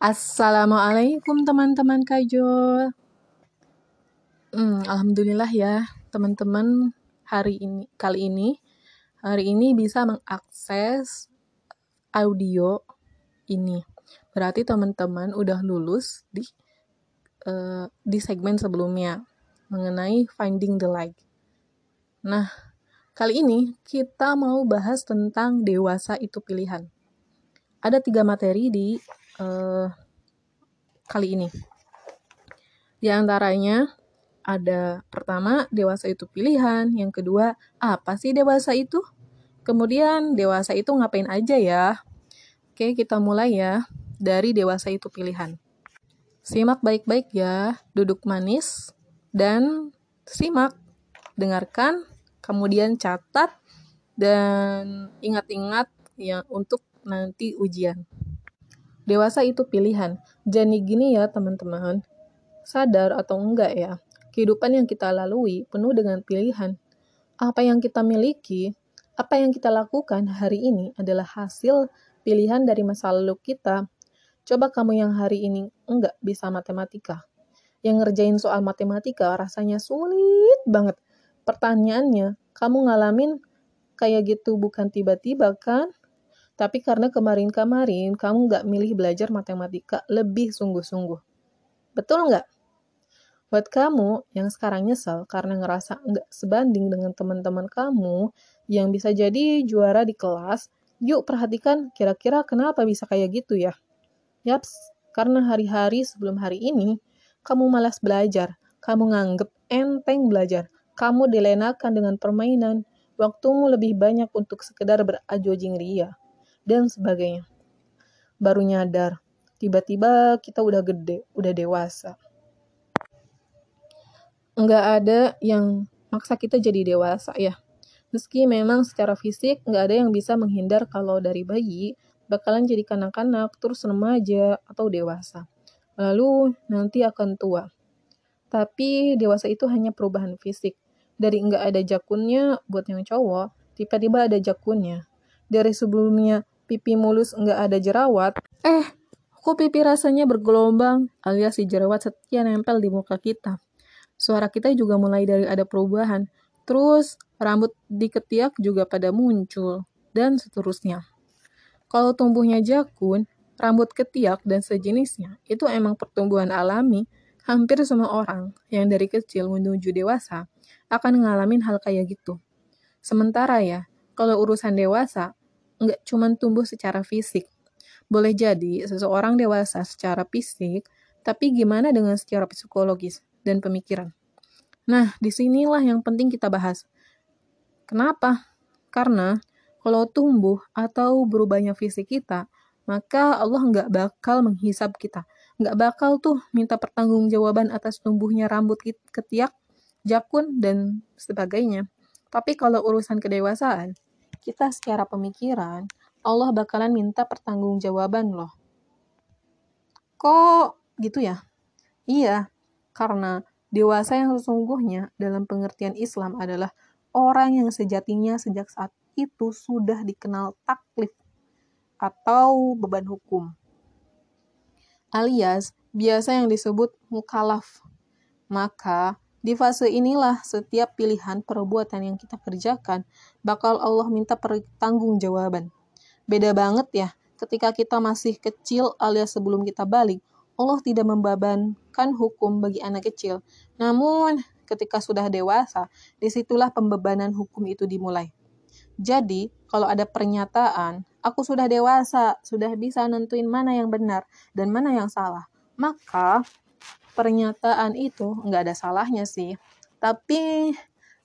Assalamualaikum teman-teman Kajol. Hmm, Alhamdulillah ya teman-teman hari ini kali ini hari ini bisa mengakses audio ini. Berarti teman-teman udah lulus di uh, di segmen sebelumnya mengenai finding the light. Nah, kali ini kita mau bahas tentang dewasa itu pilihan. Ada tiga materi di uh, kali ini. Di antaranya ada pertama, dewasa itu pilihan. Yang kedua, apa sih dewasa itu? Kemudian, dewasa itu ngapain aja ya? Oke, kita mulai ya dari dewasa itu pilihan. Simak baik-baik ya, duduk manis dan simak, dengarkan, kemudian catat dan ingat-ingat ya untuk nanti ujian. Dewasa itu pilihan. Jadi gini ya teman-teman, sadar atau enggak ya, kehidupan yang kita lalui penuh dengan pilihan. Apa yang kita miliki, apa yang kita lakukan hari ini adalah hasil pilihan dari masa lalu kita. Coba kamu yang hari ini enggak bisa matematika. Yang ngerjain soal matematika rasanya sulit banget. Pertanyaannya, kamu ngalamin kayak gitu bukan tiba-tiba kan? Tapi karena kemarin-kemarin kamu nggak milih belajar matematika lebih sungguh-sungguh. Betul nggak? Buat kamu yang sekarang nyesel karena ngerasa nggak sebanding dengan teman-teman kamu yang bisa jadi juara di kelas, yuk perhatikan kira-kira kenapa bisa kayak gitu ya. Yaps, karena hari-hari sebelum hari ini, kamu malas belajar, kamu nganggep enteng belajar, kamu dilenakan dengan permainan, waktumu lebih banyak untuk sekedar berajojing ria, dan sebagainya. Baru nyadar, tiba-tiba kita udah gede, udah dewasa nggak ada yang maksa kita jadi dewasa ya. Meski memang secara fisik nggak ada yang bisa menghindar kalau dari bayi bakalan jadi kanak-kanak, terus remaja, atau dewasa. Lalu nanti akan tua. Tapi dewasa itu hanya perubahan fisik. Dari nggak ada jakunnya buat yang cowok, tiba-tiba ada jakunnya. Dari sebelumnya pipi mulus nggak ada jerawat, eh, kok pipi rasanya bergelombang alias si jerawat setia nempel di muka kita suara kita juga mulai dari ada perubahan. Terus rambut di ketiak juga pada muncul, dan seterusnya. Kalau tumbuhnya jakun, rambut ketiak dan sejenisnya itu emang pertumbuhan alami, hampir semua orang yang dari kecil menuju dewasa akan ngalamin hal kayak gitu. Sementara ya, kalau urusan dewasa, nggak cuma tumbuh secara fisik. Boleh jadi seseorang dewasa secara fisik, tapi gimana dengan secara psikologis? dan pemikiran. Nah, di sinilah yang penting kita bahas. Kenapa? Karena kalau tumbuh atau berubahnya fisik kita, maka Allah nggak bakal menghisap kita. Nggak bakal tuh minta pertanggungjawaban atas tumbuhnya rambut ketiak, jakun, dan sebagainya. Tapi kalau urusan kedewasaan, kita secara pemikiran, Allah bakalan minta pertanggungjawaban loh. Kok gitu ya? Iya, karena dewasa yang sesungguhnya dalam pengertian Islam adalah orang yang sejatinya sejak saat itu sudah dikenal taklif atau beban hukum. Alias biasa yang disebut mukalaf. Maka di fase inilah setiap pilihan perbuatan yang kita kerjakan bakal Allah minta pertanggungjawaban. Beda banget ya ketika kita masih kecil alias sebelum kita balik, Allah tidak membebankan hukum bagi anak kecil. Namun, ketika sudah dewasa, di situlah pembebanan hukum itu dimulai. Jadi, kalau ada pernyataan, aku sudah dewasa, sudah bisa nentuin mana yang benar dan mana yang salah, maka pernyataan itu nggak ada salahnya sih. Tapi,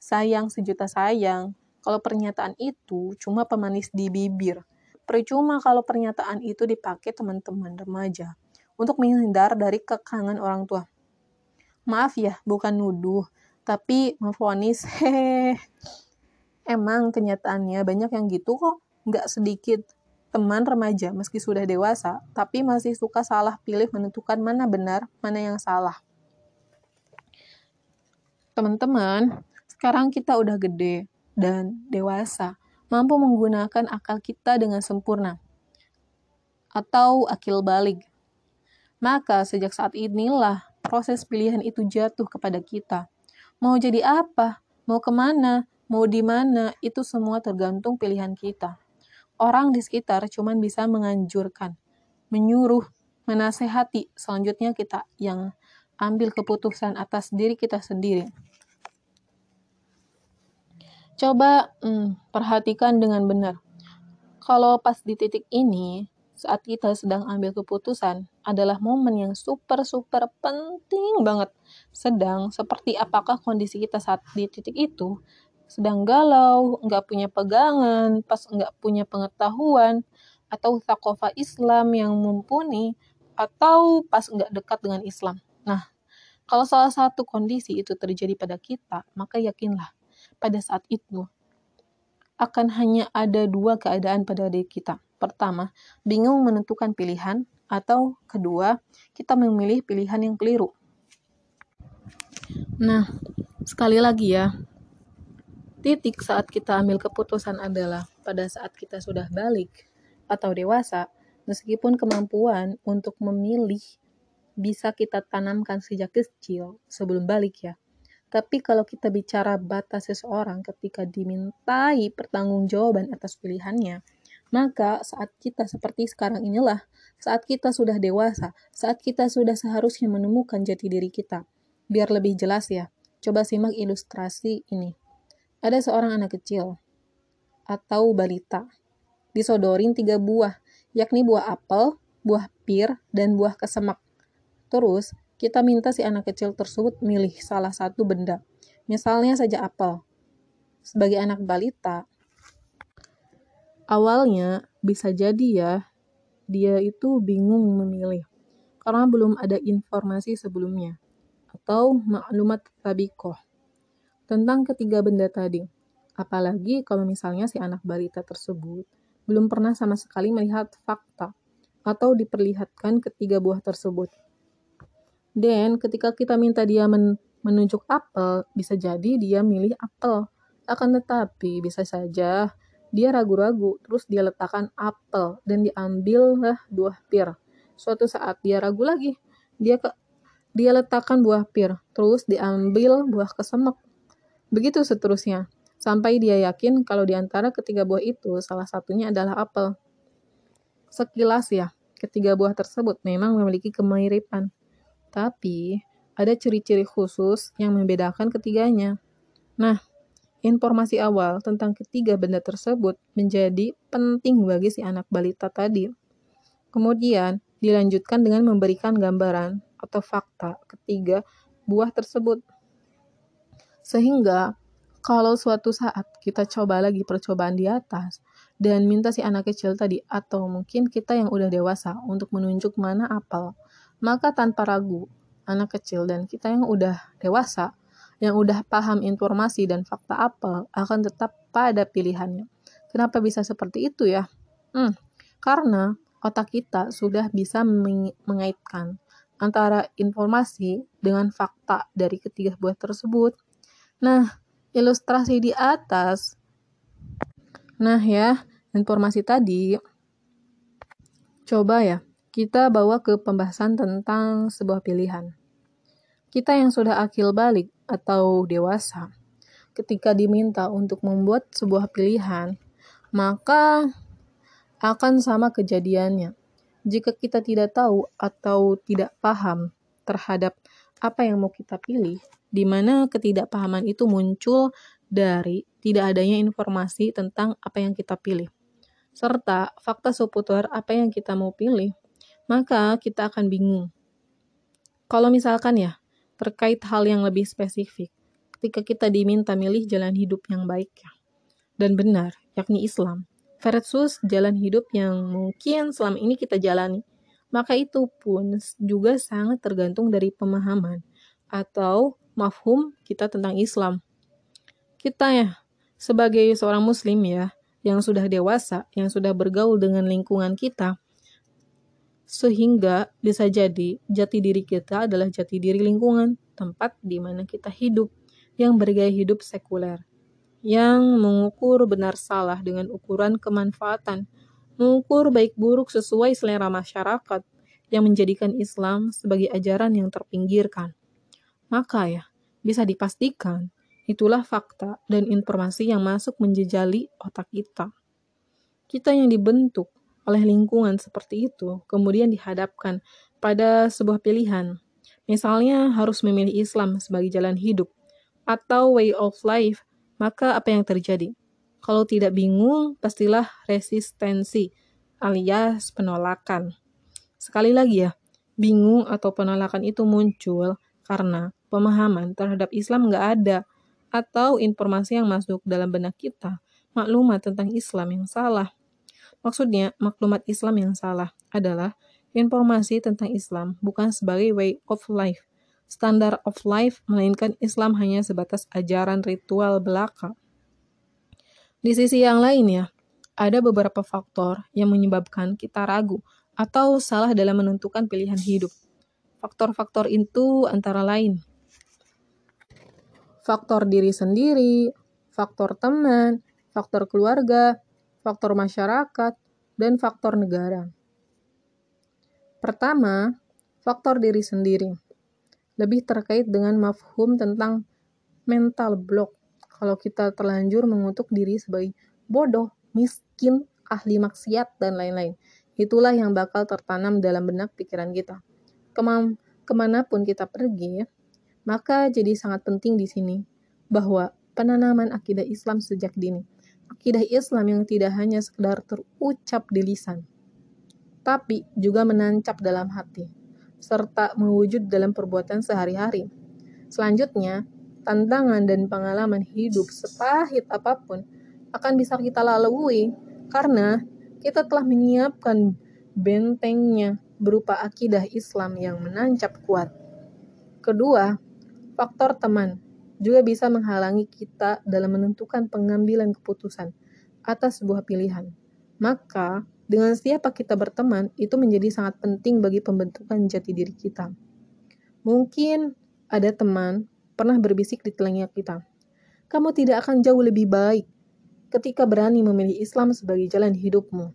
sayang sejuta sayang, kalau pernyataan itu cuma pemanis di bibir. Percuma kalau pernyataan itu dipakai teman-teman remaja untuk menghindar dari kekangan orang tua. Maaf ya, bukan nuduh, tapi memfonis. Hehehe. Emang kenyataannya banyak yang gitu kok, nggak sedikit teman remaja meski sudah dewasa, tapi masih suka salah pilih menentukan mana benar, mana yang salah. Teman-teman, sekarang kita udah gede dan dewasa, mampu menggunakan akal kita dengan sempurna. Atau akil balik Maka sejak saat inilah proses pilihan itu jatuh kepada kita. Mau jadi apa? Mau ke mana? Mau di mana? Itu semua tergantung pilihan kita. Orang di sekitar cuma bisa menganjurkan, menyuruh, menasehati. Selanjutnya kita yang ambil keputusan atas diri kita sendiri. Coba hmm, perhatikan dengan benar. Kalau pas di titik ini, saat kita sedang ambil keputusan, adalah momen yang super-super penting banget. Sedang seperti apakah kondisi kita saat di titik itu, sedang galau, nggak punya pegangan, pas nggak punya pengetahuan, atau takofa Islam yang mumpuni, atau pas nggak dekat dengan Islam. Nah, kalau salah satu kondisi itu terjadi pada kita, maka yakinlah pada saat itu akan hanya ada dua keadaan pada diri kita. Pertama, bingung menentukan pilihan, atau kedua, kita memilih pilihan yang keliru. Nah, sekali lagi ya, titik saat kita ambil keputusan adalah pada saat kita sudah balik atau dewasa, meskipun kemampuan untuk memilih bisa kita tanamkan sejak kecil sebelum balik ya. Tapi kalau kita bicara batas seseorang ketika dimintai pertanggungjawaban atas pilihannya, maka saat kita seperti sekarang inilah, saat kita sudah dewasa, saat kita sudah seharusnya menemukan jati diri kita. Biar lebih jelas ya, coba simak ilustrasi ini. Ada seorang anak kecil atau balita disodorin tiga buah, yakni buah apel, buah pir, dan buah kesemak. Terus, kita minta si anak kecil tersebut milih salah satu benda. Misalnya saja apel. Sebagai anak balita, awalnya bisa jadi ya, dia itu bingung memilih. Karena belum ada informasi sebelumnya. Atau maklumat tabikoh. Tentang ketiga benda tadi. Apalagi kalau misalnya si anak balita tersebut belum pernah sama sekali melihat fakta atau diperlihatkan ketiga buah tersebut. Dan ketika kita minta dia men menunjuk apel, bisa jadi dia milih apel. Akan tetapi bisa saja dia ragu-ragu, terus dia letakkan apel dan diambillah buah pir. Suatu saat dia ragu lagi, dia ke dia letakkan buah pir, terus diambil buah kesemek. Begitu seterusnya, sampai dia yakin kalau di antara ketiga buah itu salah satunya adalah apel. Sekilas ya, ketiga buah tersebut memang memiliki kemiripan. Tapi, ada ciri-ciri khusus yang membedakan ketiganya. Nah, informasi awal tentang ketiga benda tersebut menjadi penting bagi si anak balita tadi. Kemudian, dilanjutkan dengan memberikan gambaran atau fakta ketiga buah tersebut. Sehingga, kalau suatu saat kita coba lagi percobaan di atas, dan minta si anak kecil tadi, atau mungkin kita yang udah dewasa untuk menunjuk mana apel, maka tanpa ragu, anak kecil dan kita yang udah dewasa, yang udah paham informasi dan fakta apel akan tetap pada pilihannya. Kenapa bisa seperti itu ya? Hmm, karena otak kita sudah bisa mengaitkan antara informasi dengan fakta dari ketiga buah tersebut. Nah, ilustrasi di atas. Nah ya, informasi tadi coba ya kita bawa ke pembahasan tentang sebuah pilihan. Kita yang sudah akil balik atau dewasa, ketika diminta untuk membuat sebuah pilihan, maka akan sama kejadiannya. Jika kita tidak tahu atau tidak paham terhadap apa yang mau kita pilih, di mana ketidakpahaman itu muncul dari tidak adanya informasi tentang apa yang kita pilih, serta fakta seputar apa yang kita mau pilih maka kita akan bingung. Kalau misalkan ya, terkait hal yang lebih spesifik, ketika kita diminta milih jalan hidup yang baik ya, dan benar, yakni Islam, versus jalan hidup yang mungkin selama ini kita jalani, maka itu pun juga sangat tergantung dari pemahaman atau mafhum kita tentang Islam. Kita ya, sebagai seorang muslim ya, yang sudah dewasa, yang sudah bergaul dengan lingkungan kita, sehingga bisa jadi jati diri kita adalah jati diri lingkungan, tempat di mana kita hidup, yang bergaya hidup sekuler, yang mengukur benar salah dengan ukuran kemanfaatan, mengukur baik buruk sesuai selera masyarakat, yang menjadikan Islam sebagai ajaran yang terpinggirkan. Maka ya, bisa dipastikan itulah fakta dan informasi yang masuk menjejali otak kita. Kita yang dibentuk oleh lingkungan seperti itu kemudian dihadapkan pada sebuah pilihan. Misalnya harus memilih Islam sebagai jalan hidup atau way of life, maka apa yang terjadi? Kalau tidak bingung, pastilah resistensi alias penolakan. Sekali lagi ya, bingung atau penolakan itu muncul karena pemahaman terhadap Islam nggak ada atau informasi yang masuk dalam benak kita, maklumat tentang Islam yang salah. Maksudnya, maklumat Islam yang salah adalah informasi tentang Islam bukan sebagai way of life, standar of life, melainkan Islam hanya sebatas ajaran ritual belaka. Di sisi yang lain ya, ada beberapa faktor yang menyebabkan kita ragu atau salah dalam menentukan pilihan hidup. Faktor-faktor itu antara lain faktor diri sendiri, faktor teman, faktor keluarga, faktor masyarakat, dan faktor negara. Pertama, faktor diri sendiri. Lebih terkait dengan mafhum tentang mental block. Kalau kita terlanjur mengutuk diri sebagai bodoh, miskin, ahli maksiat, dan lain-lain. Itulah yang bakal tertanam dalam benak pikiran kita. Kemam ke mana pun kita pergi, maka jadi sangat penting di sini bahwa penanaman akidah Islam sejak dini. Akidah Islam yang tidak hanya sekedar terucap di lisan, tapi juga menancap dalam hati, serta mewujud dalam perbuatan sehari-hari. Selanjutnya, tantangan dan pengalaman hidup sepahit apa pun akan bisa kita lalui karena kita telah menyiapkan bentengnya berupa akidah Islam yang menancap kuat. Kedua, Faktor teman juga bisa menghalangi kita dalam menentukan pengambilan keputusan atas sebuah pilihan. Maka, dengan siapa kita berteman itu menjadi sangat penting bagi pembentukan jati diri kita. Mungkin ada teman pernah berbisik di telinga kita, "Kamu tidak akan jauh lebih baik ketika berani memilih Islam sebagai jalan hidupmu."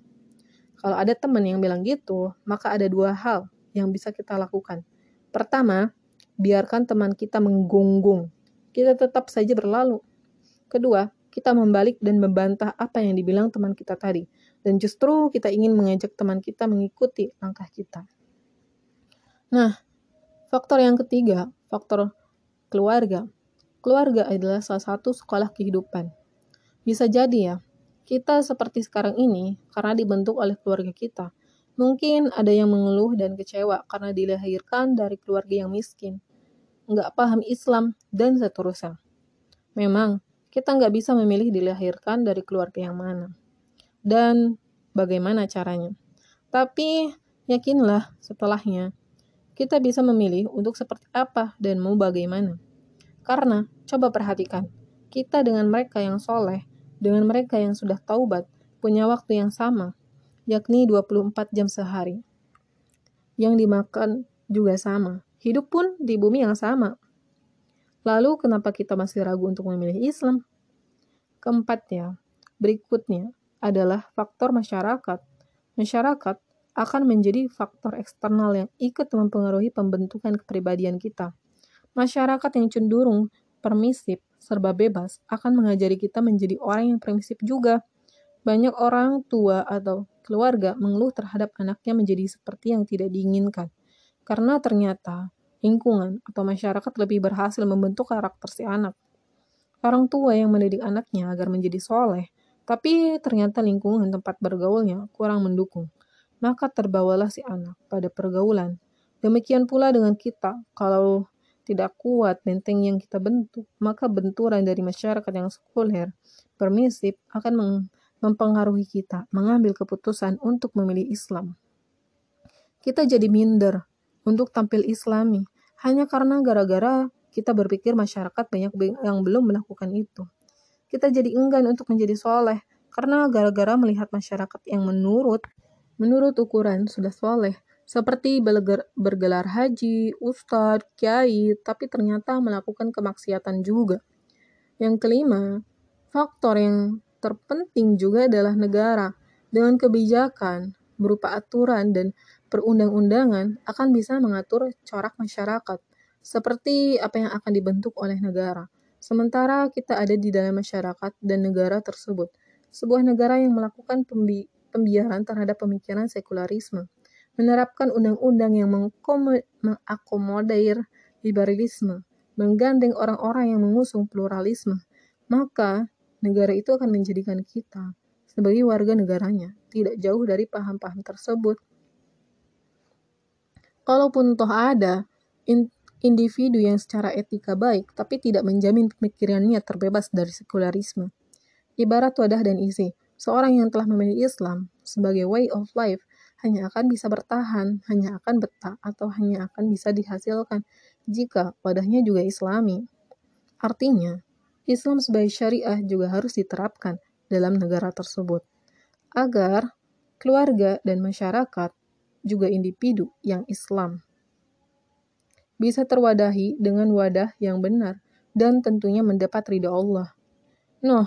Kalau ada teman yang bilang gitu, maka ada dua hal yang bisa kita lakukan. Pertama, biarkan teman kita menggonggong. Kita tetap saja berlalu. Kedua, kita membalik dan membantah apa yang dibilang teman kita tadi. Dan justru kita ingin mengajak teman kita mengikuti langkah kita. Nah, faktor yang ketiga, faktor keluarga. Keluarga adalah salah satu sekolah kehidupan. Bisa jadi ya, kita seperti sekarang ini karena dibentuk oleh keluarga kita. Mungkin ada yang mengeluh dan kecewa karena dilahirkan dari keluarga yang miskin nggak paham Islam, dan seterusnya. Memang, kita nggak bisa memilih dilahirkan dari keluarga yang mana. Dan bagaimana caranya. Tapi, yakinlah setelahnya, kita bisa memilih untuk seperti apa dan mau bagaimana. Karena, coba perhatikan, kita dengan mereka yang soleh, dengan mereka yang sudah taubat, punya waktu yang sama, yakni 24 jam sehari. Yang dimakan juga sama, Hidup pun di bumi yang sama. Lalu kenapa kita masih ragu untuk memilih Islam? Keempatnya, berikutnya adalah faktor masyarakat. Masyarakat akan menjadi faktor eksternal yang ikut mempengaruhi pembentukan kepribadian kita. Masyarakat yang cenderung permisif, serba bebas, akan mengajari kita menjadi orang yang permisif juga. Banyak orang tua atau keluarga mengeluh terhadap anaknya menjadi seperti yang tidak diinginkan. Karena ternyata lingkungan atau masyarakat lebih berhasil membentuk karakter si anak. Orang tua yang mendidik anaknya agar menjadi soleh, tapi ternyata lingkungan tempat bergaulnya kurang mendukung. Maka terbawalah si anak pada pergaulan. Demikian pula dengan kita, kalau tidak kuat benteng yang kita bentuk, maka benturan dari masyarakat yang sekuler, permisif, akan mempengaruhi kita mengambil keputusan untuk memilih Islam. Kita jadi minder, untuk tampil islami, hanya karena gara-gara kita berpikir masyarakat banyak yang belum melakukan itu. Kita jadi enggan untuk menjadi soleh, karena gara-gara melihat masyarakat yang menurut menurut ukuran sudah soleh, seperti bergelar haji, ustadz, kiai, tapi ternyata melakukan kemaksiatan juga. Yang kelima, faktor yang terpenting juga adalah negara dengan kebijakan berupa aturan dan perundang-undangan akan bisa mengatur corak masyarakat, seperti apa yang akan dibentuk oleh negara. Sementara kita ada di dalam masyarakat dan negara tersebut, sebuah negara yang melakukan pembi pembiaran terhadap pemikiran sekularisme, menerapkan undang-undang yang mengakomodir liberalisme, menggandeng orang-orang yang mengusung pluralisme, maka negara itu akan menjadikan kita sebagai warga negaranya, tidak jauh dari paham-paham tersebut. Kalaupun toh ada individu yang secara etika baik, tapi tidak menjamin pemikirannya terbebas dari sekularisme. Ibarat wadah dan isi, seorang yang telah memilih Islam sebagai way of life hanya akan bisa bertahan, hanya akan betah, atau hanya akan bisa dihasilkan jika wadahnya juga islami. Artinya, Islam sebagai syariah juga harus diterapkan dalam negara tersebut, agar keluarga dan masyarakat juga individu yang Islam bisa terwadahi dengan wadah yang benar dan tentunya mendapat ridha Allah. Noh,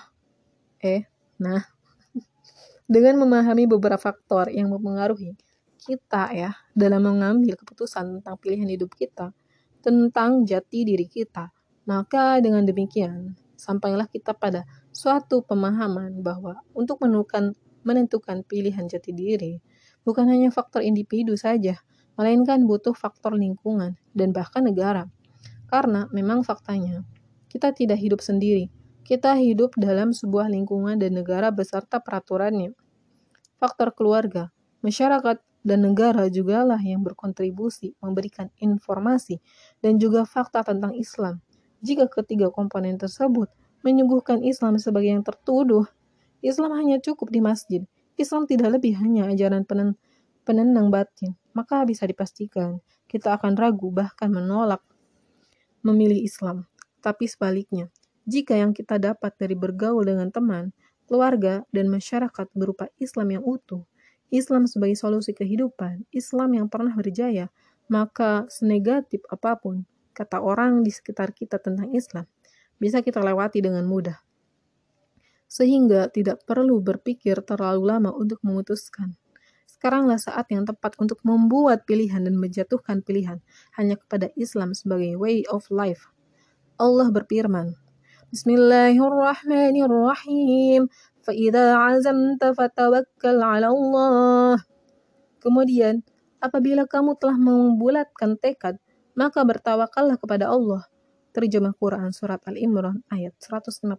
eh, nah, dengan memahami beberapa faktor yang mempengaruhi kita ya dalam mengambil keputusan tentang pilihan hidup kita, tentang jati diri kita, maka dengan demikian sampailah kita pada suatu pemahaman bahwa untuk menentukan menentukan pilihan jati diri bukan hanya faktor individu saja, melainkan butuh faktor lingkungan dan bahkan negara. Karena memang faktanya, kita tidak hidup sendiri. Kita hidup dalam sebuah lingkungan dan negara beserta peraturannya. Faktor keluarga, masyarakat, dan negara jugalah yang berkontribusi memberikan informasi dan juga fakta tentang Islam. Jika ketiga komponen tersebut menyuguhkan Islam sebagai yang tertuduh, Islam hanya cukup di masjid. Islam tidak lebih hanya ajaran penen penenang batin, maka bisa dipastikan kita akan ragu bahkan menolak memilih Islam. Tapi sebaliknya, jika yang kita dapat dari bergaul dengan teman, keluarga, dan masyarakat berupa Islam yang utuh, Islam sebagai solusi kehidupan, Islam yang pernah berjaya, maka senegatif apa pun kata orang di sekitar kita tentang Islam, bisa kita lewati dengan mudah. Sehingga tidak perlu berpikir terlalu lama untuk memutuskan. Sekaranglah saat yang tepat untuk membuat pilihan dan menjatuhkan pilihan hanya kepada Islam sebagai way of life. Allah berfirman, Bismillahirrahmanirrahim. فَإِذَا عَزَمْتَ فَتَوَكَّلْ عَلَى اللَّهِ Kemudian, apabila kamu telah membulatkan tekad, maka bertawakallah kepada Allah. Terjemah Quran Surat Al-Imran ayat 159